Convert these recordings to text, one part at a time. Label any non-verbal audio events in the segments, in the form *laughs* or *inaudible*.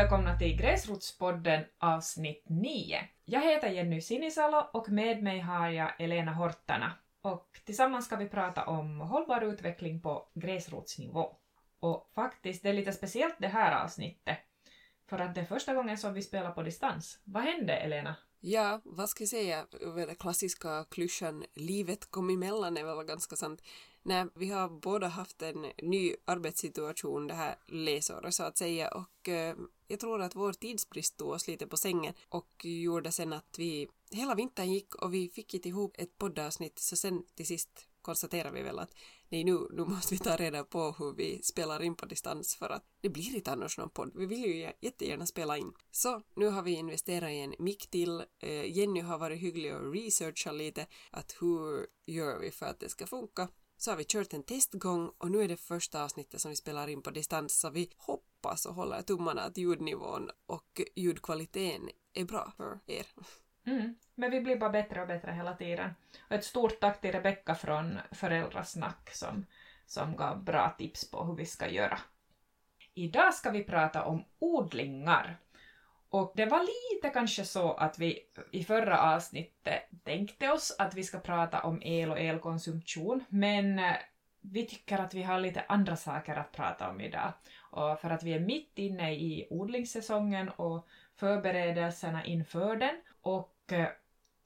Välkomna till Gräsrotspodden avsnitt 9. Jag heter Jenny Sinisalo och med mig har jag Elena Hortana. Och tillsammans ska vi prata om hållbar utveckling på gräsrotsnivå. Och faktiskt, det är lite speciellt det här avsnittet. För att det är första gången som vi spelar på distans. Vad hände, Elena? Ja, vad ska jag säga, den klassiska klyschan livet kom emellan är väl ganska sant. Nej, vi har båda haft en ny arbetssituation det här läsåret så att säga. Och eh, jag tror att vår tidsbrist tog oss lite på sängen och gjorde sen att vi hela vintern gick och vi fick inte ihop ett poddavsnitt. Så sen till sist konstaterar vi väl att nej nu, nu måste vi ta reda på hur vi spelar in på distans för att det blir inte annars någon podd. Vi vill ju jättegärna spela in. Så nu har vi investerat i en mick till. Eh, Jenny har varit hygglig och researchat lite att hur gör vi för att det ska funka. Så har vi kört en testgång och nu är det första avsnittet som vi spelar in på distans så vi hoppas och håller tummarna att ljudnivån och ljudkvaliteten är bra för er. Mm. Men vi blir bara bättre och bättre hela tiden. Och ett stort tack till Rebecka från Föräldrasnack som, som gav bra tips på hur vi ska göra. Idag ska vi prata om odlingar. Och det var lite kanske så att vi i förra avsnittet tänkte oss att vi ska prata om el och elkonsumtion, men eh, vi tycker att vi har lite andra saker att prata om idag. Och för att vi är mitt inne i odlingssäsongen och förberedelserna inför den och eh,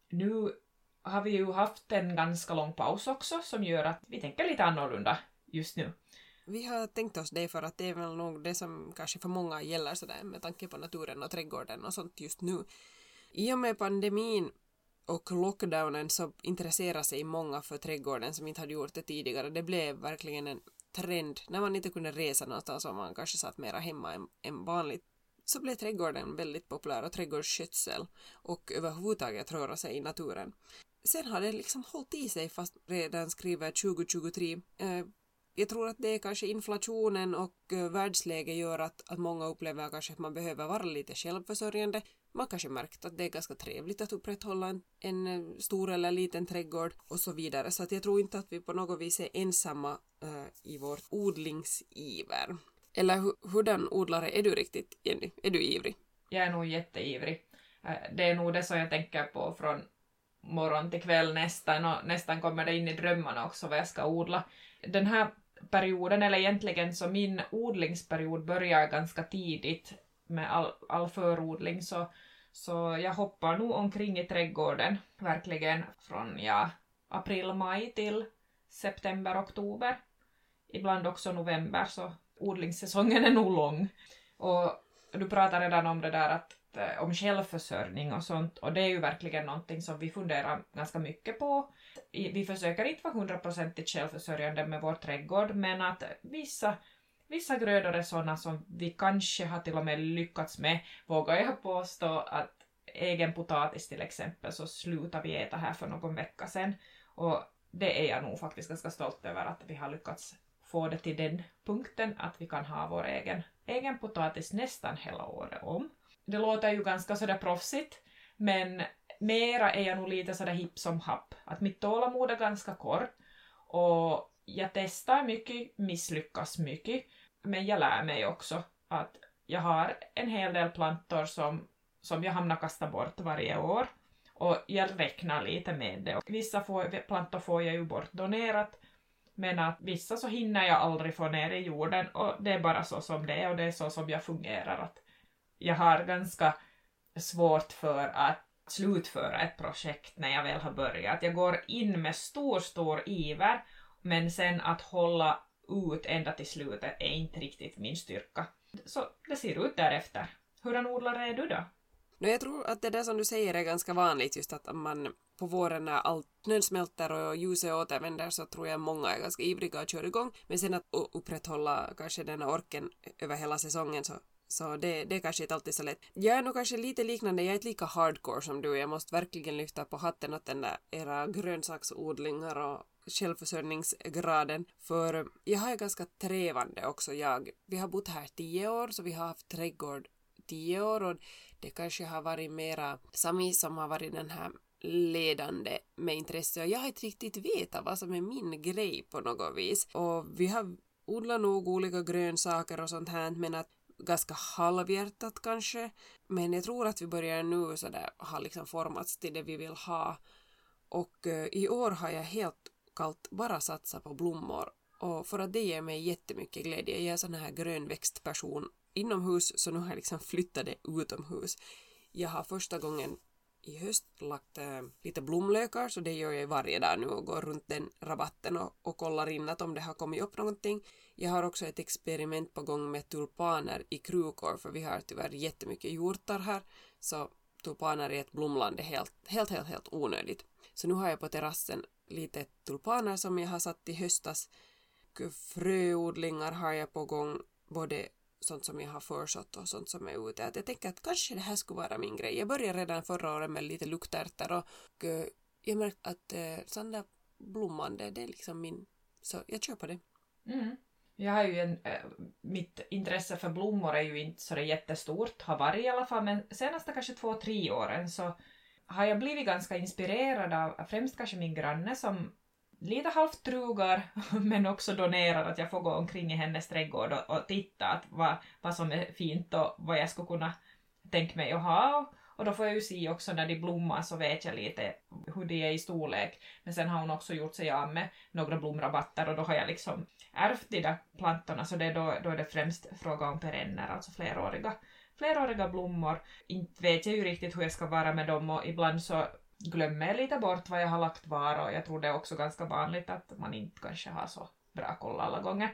nu har vi ju haft en ganska lång paus också som gör att vi tänker lite annorlunda just nu. Vi har tänkt oss det för att det är väl nog det som kanske för många gäller sådär med tanke på naturen och trädgården och sånt just nu. I och med pandemin och lockdownen så intresserar sig många för trädgården som inte hade gjort det tidigare. Det blev verkligen en trend. När man inte kunde resa någonstans och man kanske satt mera hemma än, än vanligt så blev trädgården väldigt populär och trädgårdsskötsel och överhuvudtaget röra sig i naturen. Sen har det liksom hållit i sig fast redan skriver 2023. Eh, jag tror att det är kanske inflationen och eh, världsläget gör att, att många upplever kanske att man behöver vara lite självförsörjande. Man kanske märkt att det är ganska trevligt att upprätthålla en, en eh, stor eller liten trädgård och så vidare. Så att jag tror inte att vi på något vis är ensamma uh, i vår odlingsiver. Eller hurdan odlare är du riktigt, Jenny? Är du ivrig? Jag är nog jätteivrig. Eh, det är nog det som jag tänker på från morgon till kväll nästan och nästan kommer det in i drömmarna också vad jag ska odla. Den här perioden, eller egentligen så min odlingsperiod börjar ganska tidigt med all, all förodling så, så jag hoppar nog omkring i trädgården verkligen från ja, april, maj till september, oktober. Ibland också november så odlingssäsongen är nog lång. Och du pratar redan om det där att eh, om självförsörjning och sånt och det är ju verkligen någonting som vi funderar ganska mycket på. Vi försöker inte vara hundraprocentigt självförsörjande med vår trädgård men att vissa, vissa grödor är sådana som vi kanske har till och med lyckats med, vågar jag påstå att egen potatis till exempel så slutade vi äta här för någon vecka sedan och det är jag nog faktiskt ganska stolt över att vi har lyckats få det till den punkten att vi kan ha vår egen, egen potatis nästan hela året om. Det låter ju ganska sådär proffsigt, men mera är jag nog lite sådär hipp som happ. Att mitt tålamod är ganska kort och jag testar mycket, misslyckas mycket, men jag lär mig också att jag har en hel del plantor som, som jag hamnar kasta bort varje år och jag räknar lite med det. Vissa får, plantor får jag ju bort donerat men att vissa så hinner jag aldrig få ner i jorden och det är bara så som det är och det är så som jag fungerar. Att jag har ganska svårt för att slutföra ett projekt när jag väl har börjat. Jag går in med stor, stor iver men sen att hålla ut ända till slutet är inte riktigt min styrka. Så det ser ut därefter. Hurdan odlare är du då? No, jag tror att det där som du säger är ganska vanligt just att man på våren när allt snön smälter och ljuset återvänder så tror jag många är ganska ivriga att köra igång. Men sen att upprätthålla kanske den orken över hela säsongen så så det, det är kanske inte alltid så lätt. Jag är nog kanske lite liknande, jag är inte lika hardcore som du. Jag måste verkligen lyfta på hatten åt den där era grönsaksodlingar och självförsörjningsgraden. För jag har ju ganska trevande också jag. Vi har bott här tio år så vi har haft trädgård tio år och det kanske har varit mera Sami som har varit den här ledande med intresse och jag har inte riktigt vetat vad som är min grej på något vis och vi har odlat nog olika grönsaker och sånt här men att ganska halvhjärtat kanske. Men jag tror att vi börjar nu sådär ha liksom formats till det vi vill ha. Och eh, i år har jag helt kallt bara satsat på blommor. Och för att det ger mig jättemycket glädje. Jag är sån här grönväxtperson inomhus så nu har jag liksom flyttat det utomhus. Jag har första gången i höst lagt äh, lite blomlökar så det gör jag varje dag nu och går runt den rabatten och, och kollar in att om det har kommit upp någonting. Jag har också ett experiment på gång med tulpaner i krukor för vi har tyvärr jättemycket hjortar här så tulpaner i ett blomland är helt, helt, helt, helt onödigt. Så nu har jag på terrassen lite tulpaner som jag har satt i höstas. Fröodlingar har jag på gång, både sånt som jag har försått och sånt som är ute. Att jag tänker att kanske det här skulle vara min grej. Jag började redan förra året med lite luktärtor och och jag märkte att eh, sån där blommande, det är liksom min... Så jag kör på det. Mm. Jag har ju en, äh, mitt intresse för blommor är ju inte så jättestort, har varit i alla fall, men senaste kanske två, tre åren så har jag blivit ganska inspirerad av främst kanske min granne som lite halvt trugar *laughs* men också donerar att jag får gå omkring i hennes trädgård och, och titta att vad, vad som är fint och vad jag skulle kunna tänka mig att ha. Och då får jag ju se också när de blommar så vet jag lite hur de är i storlek. Men sen har hon också gjort sig av med några blomrabatter och då har jag liksom ärvt de där plantorna så det är då, då är det främst fråga om perenner, alltså fleråriga, fleråriga blommor. Inte vet jag ju riktigt hur jag ska vara med dem och ibland så glömmer jag lite bort vad jag har lagt var och jag tror det är också ganska vanligt att man inte kanske har så bra koll alla gånger.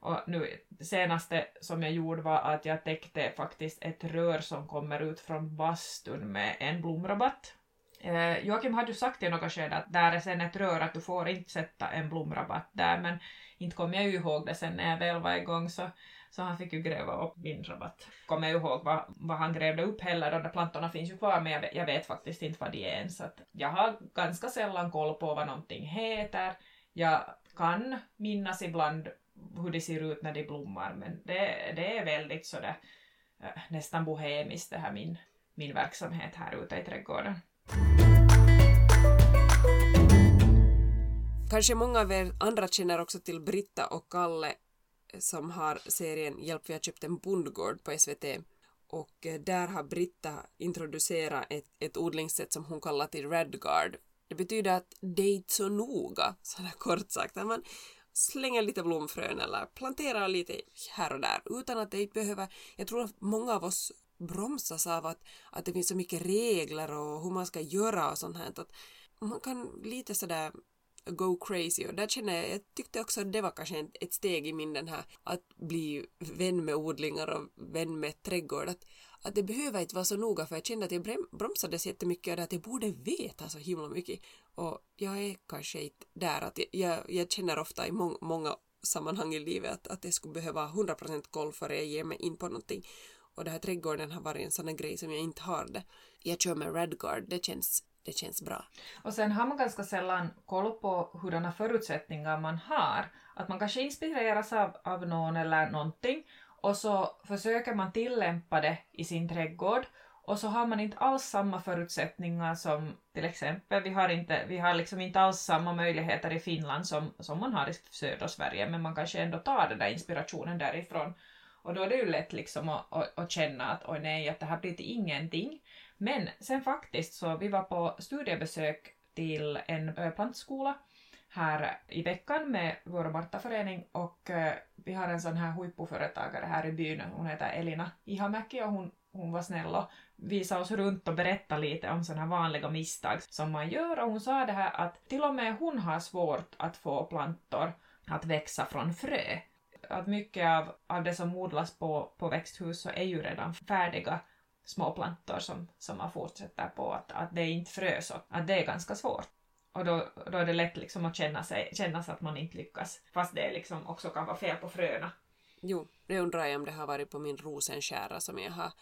Och nu senaste som jag gjorde var att jag täckte faktiskt ett rör som kommer ut från bastun med en blomrabatt. Eh, Joakim hade ju sagt i något skede att där är sen ett rör att du får inte sätta en blomrabatt där men inte kom jag ju ihåg det sen när jag väl var igång så så han fick ju gräva upp min rabatt. Kommer jag ihåg vad, vad han grävde upp heller, de där plantorna finns ju kvar men jag vet, jag vet faktiskt inte vad de är ens. Att jag har ganska sällan koll på vad någonting heter. Jag kan minnas ibland hur det ser ut när de blommar men det, det är väldigt sådär eh, nästan bohemiskt det här min, min verksamhet här ute i trädgården. Kanske många av er andra känner också till Britta och Kalle som har serien Hjälp vi har köpt en bondgård på SVT och eh, där har Britta introducerat ett, ett odlingssätt som hon kallar till Redguard. Det betyder att det är inte så noga, *laughs* sådär kort sagt, att man slänger lite blomfrön eller planterar lite här och där utan att det behöver, jag tror att många av oss bromsas av att, att det finns så mycket regler och hur man ska göra och sånt här. Att man kan lite sådär go crazy. Och där känner jag, jag tyckte också att det var kanske ett steg i min den här att bli vän med odlingar och vän med trädgård. Att, att det behöver inte vara så noga för jag kände att jag bromsades jättemycket och att jag borde veta så himla mycket. Och jag är kanske inte där att jag, jag känner ofta i må, många sammanhang i livet att, att jag skulle behöva 100% koll före jag ger mig in på någonting. Och den här trädgården har varit en sån grej som jag inte har det. Jag kör med Redguard, det känns det känns bra. Och sen har man ganska sällan koll på hurdana förutsättningar man har. Att man kanske inspireras av, av någon eller någonting och så försöker man tillämpa det i sin trädgård och så har man inte alls samma förutsättningar som till exempel, vi har, inte, vi har liksom inte alls samma möjligheter i Finland som, som man har i södra Sverige men man kanske ändå tar den där inspirationen därifrån. Och då är det ju lätt liksom att, att, att känna att oj nej, att det här blir till ingenting. Men sen faktiskt så vi var på studiebesök till en plantskola här i veckan med vår Martaförening och vi har en sån här huippuföretagare här i byn, hon heter Elina Ihamäki och hon, hon var snäll och visade oss runt och berättade lite om sådana vanliga misstag som man gör. Och hon sa det här att till och med hon har svårt att få plantor att växa från frö. Att mycket av, av det som odlas på, på växthus så är ju redan färdiga små plantor som, som man fortsätter på, att, att det är inte frös och att det är ganska svårt. Och då, då är det lätt liksom att känna, sig, känna sig att man inte lyckas, fast det liksom också kan vara fel på fröna. Jo, det undrar jag om det har varit på min rosenskära som jag har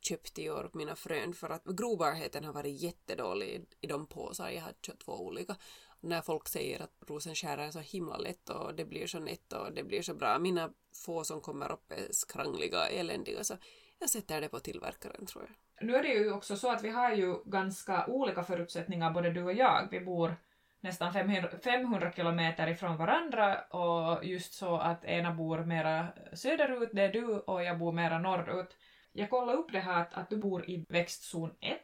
köpt i år, mina frön, för att grobarheten har varit jättedålig i, de påsar. Jag har köpt två olika. När folk säger att rosenskära är så himla lätt och det blir så nätt och det blir så bra. Mina få som kommer upp är skrangliga, eländiga, så jag sätter det på tillverkaren tror jag. Nu är det ju också så att vi har ju ganska olika förutsättningar både du och jag. Vi bor nästan 500 kilometer ifrån varandra och just så att ena bor mera söderut, det är du, och jag bor mera norrut. Jag kollade upp det här att, att du bor i växtzon 1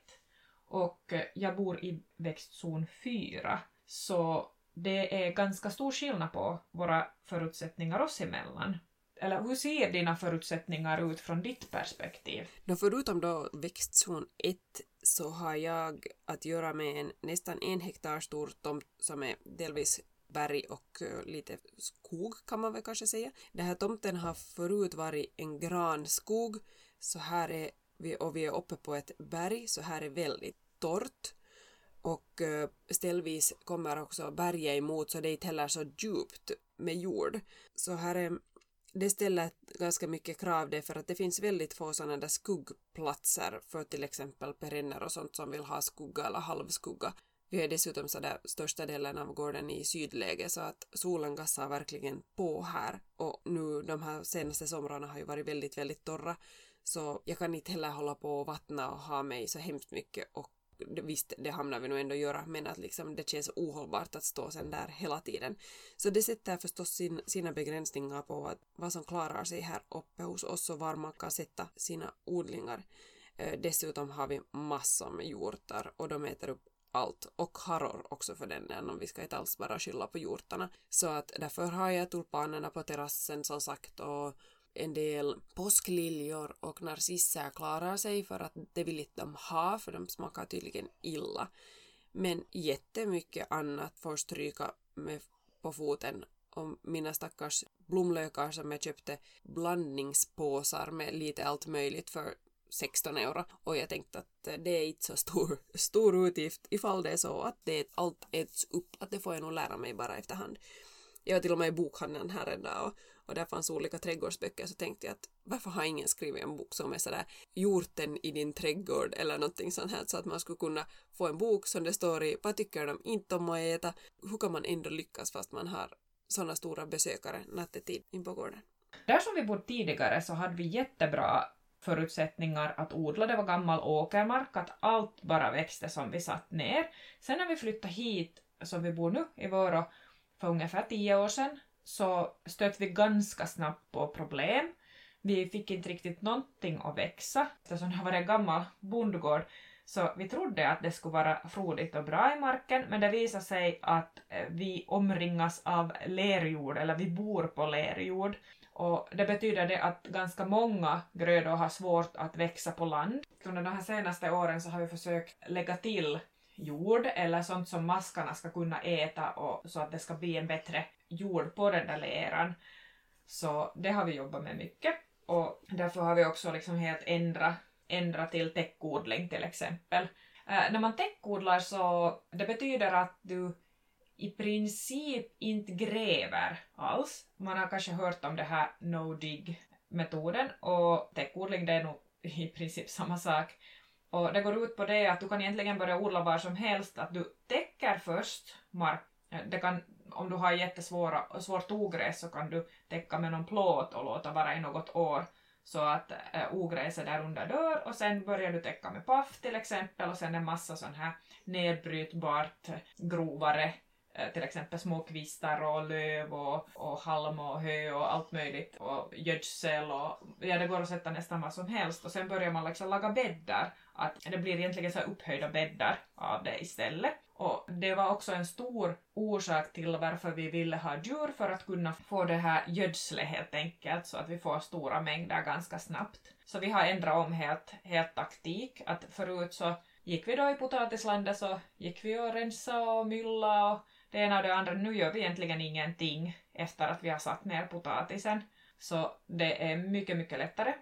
och jag bor i växtzon 4. Så det är ganska stor skillnad på våra förutsättningar oss emellan. Eller hur ser dina förutsättningar ut från ditt perspektiv? Då förutom då växtzon 1 så har jag att göra med en nästan en hektar stor tomt som är delvis berg och eh, lite skog kan man väl kanske säga. Den här tomten har förut varit en granskog så här är vi, och vi är uppe på ett berg så här är väldigt torrt och eh, ställvis kommer också berget emot så det är inte heller så djupt med jord. Så här är det ställer ganska mycket krav det för att det finns väldigt få sådana där skuggplatser för till exempel perenner och sånt som vill ha skugga eller halvskugga. Vi är dessutom så där största delen av gården i sydläge så att solen gassar verkligen på här och nu de här senaste somrarna har ju varit väldigt, väldigt torra så jag kan inte heller hålla på och vattna och ha mig så hemskt mycket och visst, det hamnar vi nog ändå göra, men att liksom det känns ohållbart att stå sen där hela tiden. Så det sätter förstås sin, sina begränsningar på vad, vad som klarar sig här uppe hos oss och var man kan sätta sina odlingar. Eh, dessutom har vi massor med hjortar och de äter upp allt och harror också för den delen om vi ska inte alls bara skylla på hjortarna. Så att därför har jag tulpanerna på terrassen som sagt och en del påskliljor och narcisser klarar sig för att det vill inte de ha för de smakar tydligen illa. Men jättemycket annat får stryka med på foten om mina stackars blomlökar som jag köpte blandningspåsar med lite allt möjligt för 16 euro och jag tänkte att det är inte så stor, *laughs* stor utgift ifall det är så att det allt äts upp, att det får jag nog lära mig bara efterhand. Jag var till och med i bokhandeln här en dag och och där fanns olika trädgårdsböcker så tänkte jag att varför har ingen skrivit en bok som är sådär hjorten i din trädgård eller någonting sånt här så att man skulle kunna få en bok som det står i vad tycker de inte om att äta, hur kan man ändå lyckas fast man har sådana stora besökare nattetid in på gården. Där som vi bodde tidigare så hade vi jättebra förutsättningar att odla. Det var gammal åkermark, att allt bara växte som vi satt ner. Sen när vi flyttade hit, som vi bor nu, i Vårå, för ungefär tio år sedan, så stötte vi ganska snabbt på problem. Vi fick inte riktigt någonting att växa. Eftersom det har varit en gammal bondgård så vi trodde att det skulle vara frodigt och bra i marken men det visade sig att eh, vi omringas av lerjord, eller vi bor på lerjord. Och det betyder det att ganska många grödor har svårt att växa på land. Under de här senaste åren så har vi försökt lägga till jord eller sånt som maskarna ska kunna äta och så att det ska bli en bättre jord på den där leran. Så det har vi jobbat med mycket och därför har vi också liksom helt ändrat ändra till täckodling till exempel. Äh, när man täckodlar så det betyder att du i princip inte gräver alls. Man har kanske hört om det här no-dig-metoden och täckodling det är nog i princip samma sak. Och det går ut på det att du kan egentligen börja odla var som helst, att du täcker först mark. Det kan om du har jättesvåra, svårt ogräs så kan du täcka med någon plåt och låta vara i något år så att äh, ogräset där under dör och sen börjar du täcka med paff till exempel och sen en massa sån här nedbrytbart grovare Eh, till exempel små kvistar och löv och, och halm och hö och allt möjligt och gödsel och ja det går att sätta nästan vad som helst och sen börjar man liksom laga bäddar att det blir egentligen så upphöjda bäddar av det istället och det var också en stor orsak till varför vi ville ha djur för att kunna få det här gödslet helt enkelt så att vi får stora mängder ganska snabbt. Så vi har ändrat om helt, helt taktik. Att förut så gick vi då i potatislandet så gick vi och rensade och myllade och det ena och det andra. Nu gör vi egentligen ingenting efter att vi har satt ner potatisen. Så det är mycket, mycket lättare.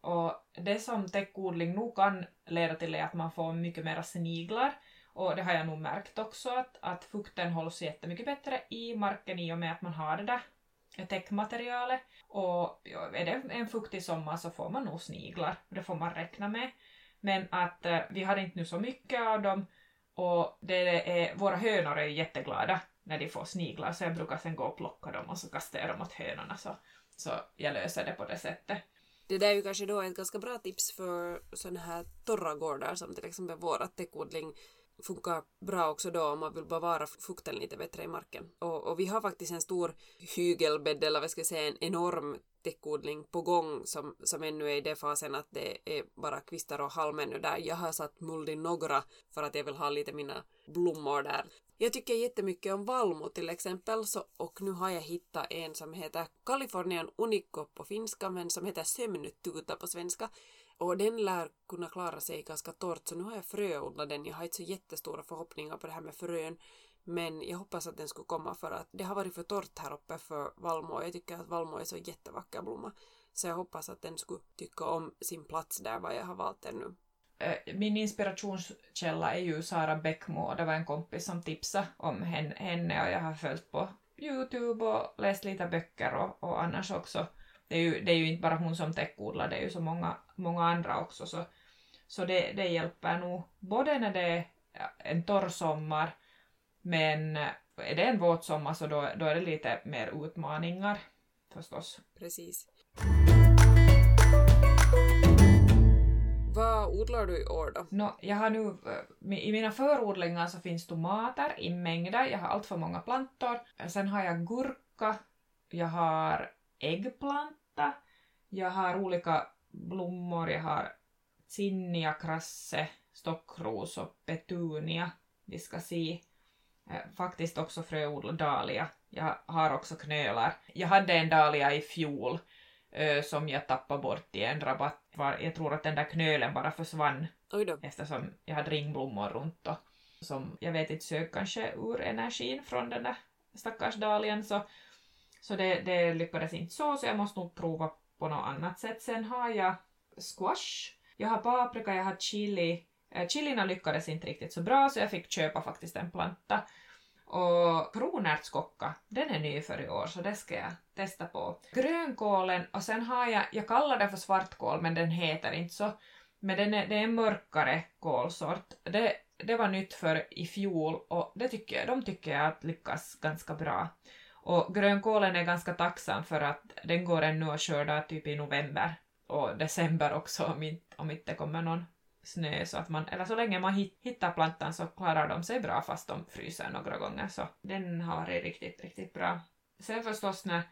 Och det som täckodling nog kan leda till är att man får mycket mera sniglar och det har jag nog märkt också att, att fukten hålls jättemycket bättre i marken i och med att man har det där täckmaterialet. Och är det en fuktig sommar så får man nog sniglar, det får man räkna med. Men att eh, vi har inte nu så mycket av dem. Och det är, våra hönor är ju jätteglada när de får sniglar. Så jag brukar sen gå och plocka dem och så kastar jag dem åt hönorna. Så, så jag löser det på det sättet. Det där är ju kanske då ett ganska bra tips för sådana här torra gårdar som till exempel våra täckodling funkar bra också då om man vill bevara fukten lite bättre i marken. Och, och vi har faktiskt en stor hygelbädd, eller vad ska jag säga, en enorm täckodling på gång som, som ännu är i den fasen att det är bara kvistar och halm ännu där. Jag har satt muld i några för att jag vill ha lite mina blommor där. Jag tycker jättemycket om valmo till exempel så, och nu har jag hittat en som heter Californian Unico på finska men som heter Sömnututa på svenska. Och den lär kunna klara sig ganska torrt så nu har jag fröodlat den. Jag har inte så jättestora förhoppningar på det här med frön men jag hoppas att den skulle komma för att det har varit för torrt här uppe för vallmo och jag tycker att vallmo är så jättevacker blomma. Så jag hoppas att den skulle tycka om sin plats där vad jag har valt den nu. Eh, min inspirationskälla är ju Sara Bäckmo och det var en kompis som tipsade om henne och jag har följt på Youtube och läst lite böcker och, och annars också. Det är, ju, det är ju inte bara hon som täckodlar, det är ju så många, många andra också så, så det, det hjälper nog både när det är en torr sommar men är det en våt sommar så då, då är det lite mer utmaningar förstås. Precis. Vad odlar du i år då? No, jag har nu, eh, I mina förodlingar så finns tomater i mängder, jag har allt för många plantor. Sen har jag gurka, jag har äggplanta, jag har olika blommor, jag har zinnia, krasse, stockros och petunia. Vi ska se. Eh, faktiskt också fröodla dahlia. Jag har också knölar. Jag hade en dahlia i fjol som jag tappade bort i en rabatt. Jag tror att den där knölen bara försvann eftersom jag hade ringblommor runt och som jag vet inte sög kanske ur energin från den där stackars dahlian så, så det, det lyckades inte så så jag måste nog prova på något annat sätt. Sen har jag squash, jag har paprika, jag har chili. Eh, chilina lyckades inte riktigt så bra så jag fick köpa faktiskt en planta. Och kronärtskocka, den är ny för i år så det ska jag testa på. Grönkålen och sen har jag, jag kallar den för svartkål men den heter inte så. Men den är, det är en mörkare kålsort. Det, det var nytt för i fjol och det tycker jag, de tycker jag att lyckas ganska bra. Och grönkålen är ganska tacksam för att den går ännu att skörda typ i november och december också om inte, om inte kommer någon snö så att man, eller så länge man hittar plantan så klarar de sig bra fast de fryser några gånger så den har varit riktigt, riktigt bra. Sen förstås när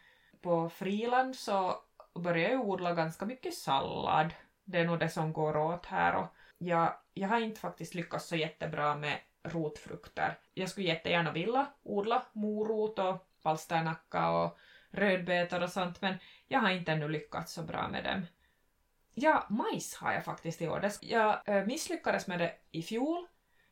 på friland så börjar jag odla ganska mycket sallad. Det är nog det som går åt här och jag, jag har inte faktiskt lyckats så jättebra med rotfrukter. Jag skulle jättegärna vilja odla morot och palsternacka och rödbetor och sånt men jag har inte ännu lyckats så bra med dem. Ja, majs har jag faktiskt i år. Jag eh, misslyckades med det i fjol,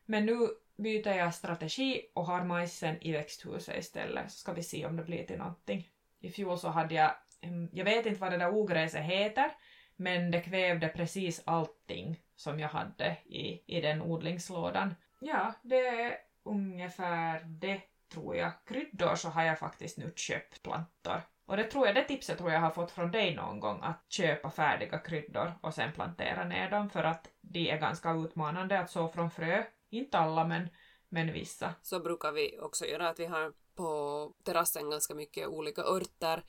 men nu byter jag strategi och har majsen i växthuset istället, så ska vi se om det blir till någonting. I fjol så hade jag, mm, jag vet inte vad det där ogräset heter, men det kvävde precis allting som jag hade i, i den odlingslådan. Ja, det är ungefär det, tror jag. Kryddor så har jag faktiskt nu köpt plantor och det tror jag, det tipset tror jag har fått från dig någon gång, att köpa färdiga kryddor och sen plantera ner dem för att de är ganska utmanande att så från frö. Inte alla men, men vissa. Så brukar vi också göra att vi har på terrassen ganska mycket olika örter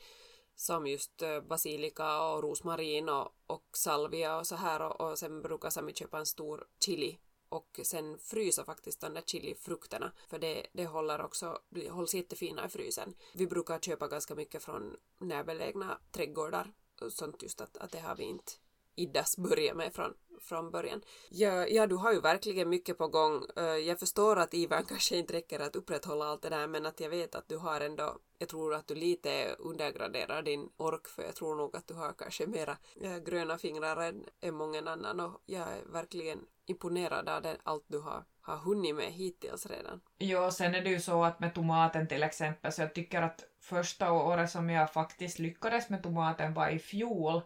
som just eh, basilika och rosmarin och, och salvia och så här och, och sen brukar Sami köpa en stor chili och sen frysa faktiskt de där chilifrukterna för det, det håller också, hålls jättefina i frysen. Vi brukar köpa ganska mycket från närbelägna trädgårdar och sånt just att, att det har vi inte iddas börja med från, från början. Ja, ja, du har ju verkligen mycket på gång. Eh, jag förstår att Ivan *laughs* kanske inte räcker att upprätthålla allt det där men att jag vet att du har ändå, jag tror att du lite undergraderar din ork för jag tror nog att du har kanske mera eh, gröna fingrar än, än många annan och jag är verkligen imponerad av allt du har, har hunnit med hittills redan. Jo, sen är det ju så att med tomaten till exempel så jag tycker att första året som jag faktiskt lyckades med tomaten var i fjol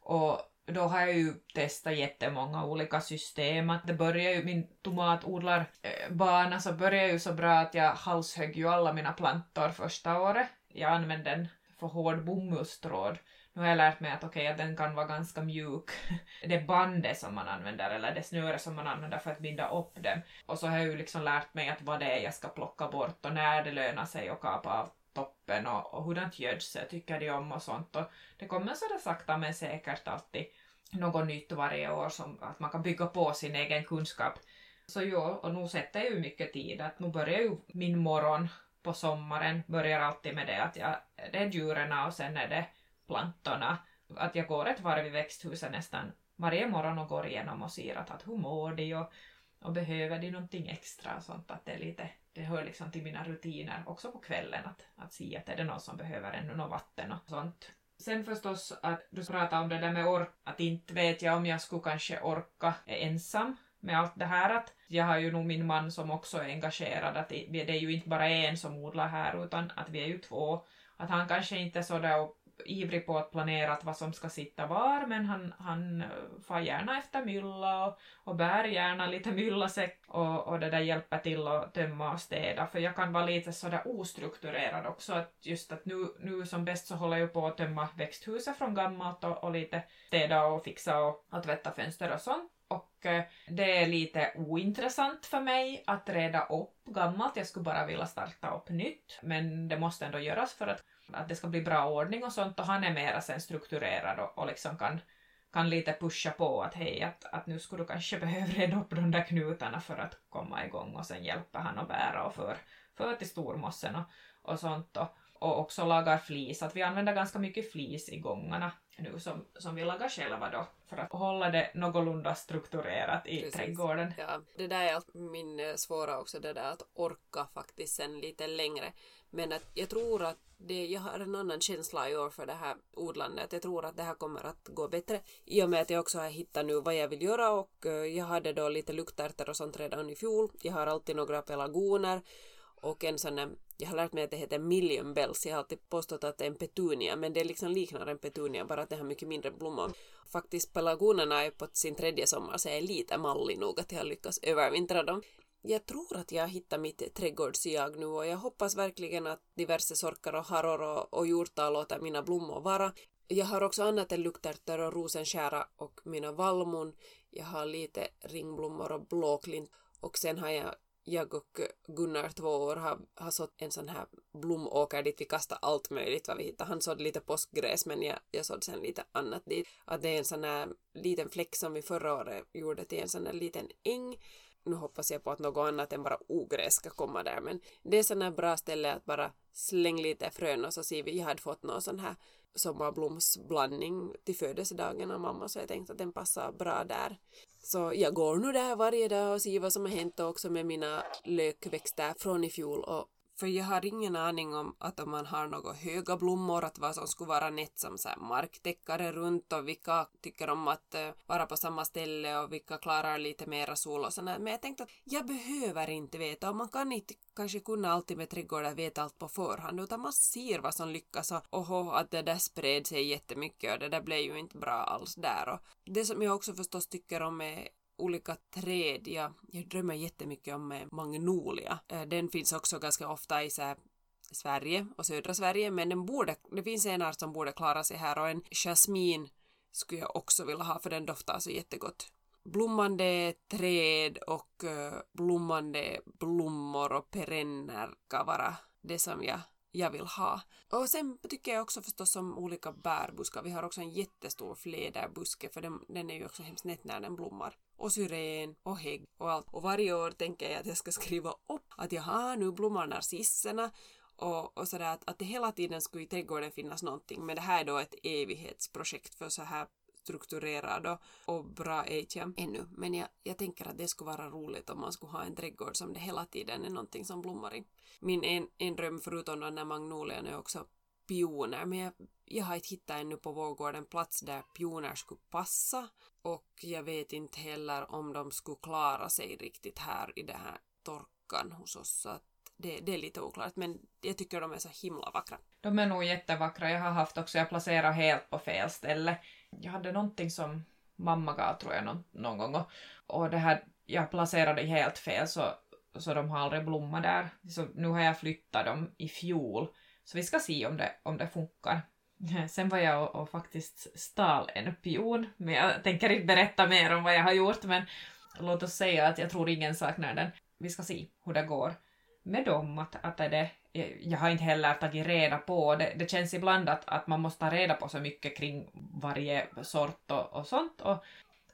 och då har jag ju testat jättemånga olika system. Att det började ju, min tomatodlarbana eh, så började ju så bra att jag halshögg ju alla mina plantor första året. Jag använde en för hård bomullstråd. Nu har jag lärt mig att okej, okay, den kan vara ganska mjuk. *laughs* Det bandet som man använder, eller det snöre som man använder för att binda upp dem. Och så har jag ju liksom lärt mig att vad det är jag ska plocka bort och när det lönar sig att kapa av toppen och, och hurdant gödsel tycker de om och sånt. Och det kommer så där sakta men säkert alltid något nytt varje år som att man kan bygga på sin egen kunskap. Så jo, och nu sätter jag ju mycket tid att nu börjar ju min morgon på sommaren börjar alltid med det att jag, det är djuren och sen är det plantorna. Att jag går ett varv i växthuset nästan varje morgon och går igenom och ser att, att hur mår de och, och behöver de någonting extra och sånt. Att det, är lite, det hör liksom till mina rutiner också på kvällen att, att se att är det någon som behöver ännu något vatten och sånt. Sen förstås att du pratade om det där med ork, att inte vet jag om jag skulle kanske orka ensam med allt det här att jag har ju nog min man som också är engagerad, att det är ju inte bara en som odlar här utan att vi är ju två. Att han kanske inte är sådär ivrig på att planera vad som ska sitta var men han, han eh, far gärna efter mylla och, och bär gärna lite myllasäck och, och det där hjälper till att tömma och städa. För jag kan vara lite sådär ostrukturerad också att just att nu, nu som bäst så håller jag på att tömma växthuset från gammalt och, och lite städa och fixa och, och tvätta fönster och sånt. Och eh, det är lite ointressant för mig att reda upp gammalt. Jag skulle bara vilja starta upp nytt, men det måste ändå göras för att, att det ska bli bra ordning och sånt och han är mera sen strukturerad och, och liksom kan, kan lite pusha på att hej, att, att nu skulle du kanske *laughs* behöva reda upp de där knutarna för att komma igång och sen hjälper han att bära och för, för till stormossen och, och sånt. Och, och också lagar flis, att vi använder ganska mycket flis i gångarna nu som, som vi lagar själva då för att hålla det någorlunda strukturerat i Precis. trädgården. Ja, det där är min eh, svåra också, det där att orka faktiskt sen lite längre. Men att jag tror att det, jag har en annan känsla i år för det här odlandet. Jag tror att det här kommer att gå bättre i och med att jag också har hittat nu vad jag vill göra och eh, jag hade då lite luktärtor och sånt redan i fjol. Jag har alltid några pelargoner och en sån jag har lärt mig att det heter million bells, jag har alltid påstått att det är en petunia, men det liksom liknar en petunia, bara att det har mycket mindre blommor. Faktiskt pelargonerna är på sin tredje sommar, så jag är lite mallig nog att jag har lyckats övervintra dem. Jag tror att jag hittar mitt trädgårdsjag nu och jag hoppas verkligen att diverse sorkar och harror och, och hjortar låter mina blommor vara. Jag har också annat än luktärtor och rosenskära och mina vallmon. Jag har lite ringblommor och blåklint och sen har jag jag och Gunnar, två år, har, har sått en sån här blomåker dit vi kastar allt möjligt vad vi hittar. Han sådde lite påskgräs men jag, jag sådde sen lite annat dit. Att det är en sån här liten fläck som vi förra året gjorde till en sån här liten äng. Nu hoppas jag på att något annat än bara ogräs ska komma där men det är sån här bra ställe att bara släng lite frön och så ser vi, jag hade fått någon sån här sommarblomsblandning till födelsedagen av mamma så jag tänkte att den passar bra där. Så jag går nu där varje dag och ser vad som har hänt också med mina lökväxter från i fjol och för jag har ingen aning om att om man har några höga blommor, att vad som skulle vara nätt som så marktäckare runt och vilka tycker om att eh, vara på samma ställe och vilka klarar lite mera sol och sådär. Men jag tänkte att jag behöver inte veta och man kan inte kanske kunna alltid med trädgårdar veta allt på förhand utan man ser vad som lyckas och oho, att det där spred sig jättemycket och det där blev ju inte bra alls där. Och det som jag också förstås tycker om är olika träd. Jag, jag drömmer jättemycket om eh, magnolia. Eh, den finns också ganska ofta i så Sverige och södra Sverige men den borde, det finns en art som borde klara sig här och en jasmin skulle jag också vilja ha för den doftar så jättegott. Blommande träd och eh, blommande blommor och perenner kan vara det som jag jag vill ha. Och sen tycker jag också förstås om olika bärbuskar. Vi har också en jättestor fläderbuske för den, den är ju också hemskt nätt när den blommar. Och syren och hägg och allt. Och varje år tänker jag att jag ska skriva upp att jaha, nu blommar narcisserna och, och sådär att, att det hela tiden skulle i trädgården finnas någonting men det här är då ett evighetsprojekt för så här strukturerad och, och bra är jag ännu. Men jag, jag tänker att det skulle vara roligt om man skulle ha en trädgård som det hela tiden är någonting som blommar i. Min en, en dröm förutom den där magnolien är också pioner men jag, jag har inte hittat ännu på Vårgården en plats där pioner skulle passa och jag vet inte heller om de skulle klara sig riktigt här i den här torkan hos oss så att det, det, är lite oklart men jag tycker de är så himla vackra. De är nog jättevackra. Jag har haft också, jag placerar helt på fel ställe. Jag hade någonting som mamma gav tror jag någon, någon gång och, och det här, jag placerade helt fel så, så de har aldrig blommat där. Så nu har jag flyttat dem i fjol så vi ska se om det, om det funkar. Sen var jag och, och faktiskt stal en pion, men jag tänker inte berätta mer om vad jag har gjort, men låt oss säga att jag tror ingen saknar den. Vi ska se hur det går med dem, att, att är det, jag har inte heller tagit reda på, det, det känns ibland att, att man måste ta reda på så mycket kring varje sort och, och sånt och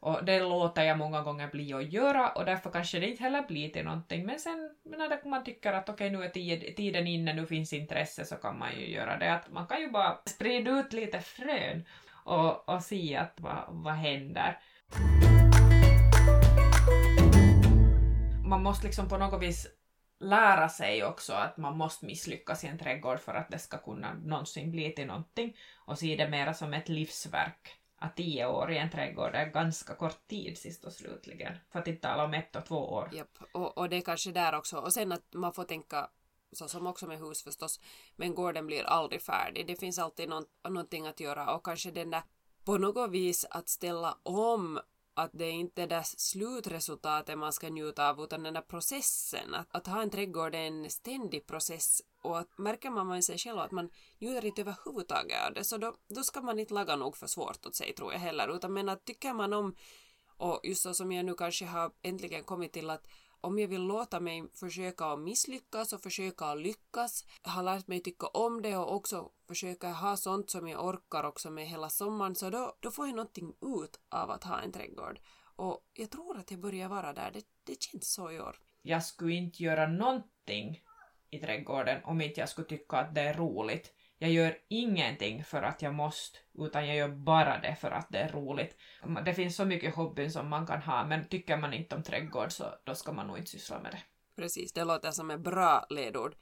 och det låter jag många gånger bli att göra och därför kanske det inte heller blir till någonting. Men sen när man tycker att okej okay, nu är tiden inne, nu finns intresse så kan man ju göra det. Att man kan ju bara sprida ut lite frön och, och se att vad, vad händer. Man måste liksom på något vis lära sig också att man måste misslyckas i en trädgård för att det ska kunna någonsin bli till någonting och se det mera som ett livsverk. Att tio år i en trädgård är ganska kort tid sist och slutligen. För att inte tala om ett och två år. Japp, och, och det är kanske där också. Och sen att man får tänka så som också med hus förstås, men gården blir aldrig färdig. Det finns alltid någon, någonting att göra och kanske den där på något vis att ställa om att det är inte det slutresultatet man ska njuta av utan den där processen. Att, att ha en trädgård är en ständig process och att märker man med sig själv att man njuter inte överhuvudtaget av det så då, då ska man inte laga nog för svårt åt sig tror jag heller utan men att tycker man om och just så som jag nu kanske har äntligen kommit till att om jag vill låta mig försöka att misslyckas och försöka att lyckas, har lärt mig tycka om det och också försöka ha sånt som jag orkar också med hela sommaren, så då, då får jag någonting ut av att ha en trädgård. Och jag tror att jag börjar vara där, det, det känns så i år. Jag skulle inte göra någonting i trädgården om inte jag skulle tycka att det är roligt. Jag gör ingenting för att jag måste, utan jag gör bara det för att det är roligt. Det finns så mycket hobbyn som man kan ha, men tycker man inte om trädgård så då ska man nog inte syssla med det. Precis, det låter som ett bra ledord.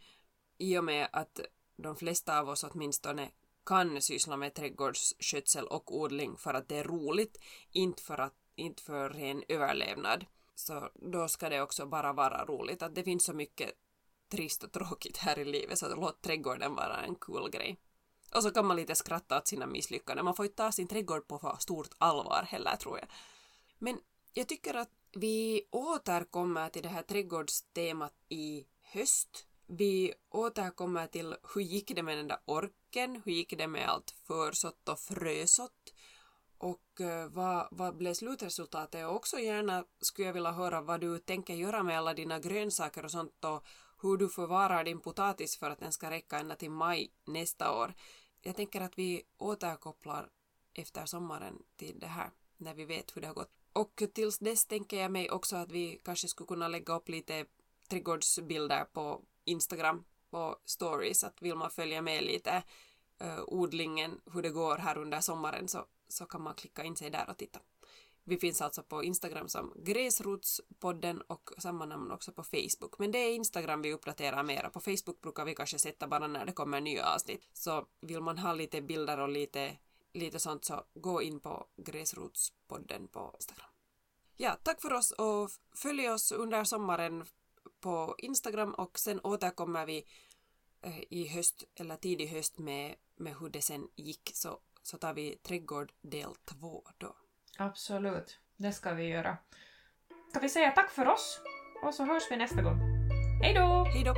I och med att de flesta av oss åtminstone kan syssla med trädgårdsskötsel och odling för att det är roligt, inte för, att, inte för ren överlevnad. Så då ska det också bara vara roligt. Att det finns så mycket trist och tråkigt här i livet så låt trädgården vara en cool grej. Och så kan man lite skratta åt sina misslyckanden. Man får inte ta sin trädgård på för stort allvar heller tror jag. Men jag tycker att vi återkommer till det här trädgårdstemat i höst. Vi återkommer till hur gick det med den där orken, hur gick det med allt försått och frösått och eh, vad, vad blev slutresultatet? Och också gärna skulle jag vilja höra vad du tänker göra med alla dina grönsaker och sånt och hur du förvarar din potatis för att den ska räcka ända till maj nästa år. Jag tänker att vi återkopplar efter sommaren till det här när vi vet hur det har gått. Och tills dess tänker jag mig också att vi kanske skulle kunna lägga upp lite trädgårdsbilder på Instagram på stories att vill man följa med lite uh, odlingen, hur det går här under sommaren så, så kan man klicka in sig där och titta. Vi finns alltså på Instagram som Gräsrotspodden och samma namn också på Facebook. Men det är Instagram vi uppdaterar mera. På Facebook brukar vi kanske sätta bara när det kommer nya avsnitt. Så vill man ha lite bilder och lite, lite sånt så gå in på Gräsrotspodden på Instagram. Ja, tack för oss och följ oss under sommaren på Instagram och sen återkommer vi eh, i höst eller tidig höst med, med hur det sen gick så, så tar vi trädgård del två då. Absolut, det ska vi göra. Ska vi säga tack för oss? Och så hörs vi nästa gång. Hej då! Hej då!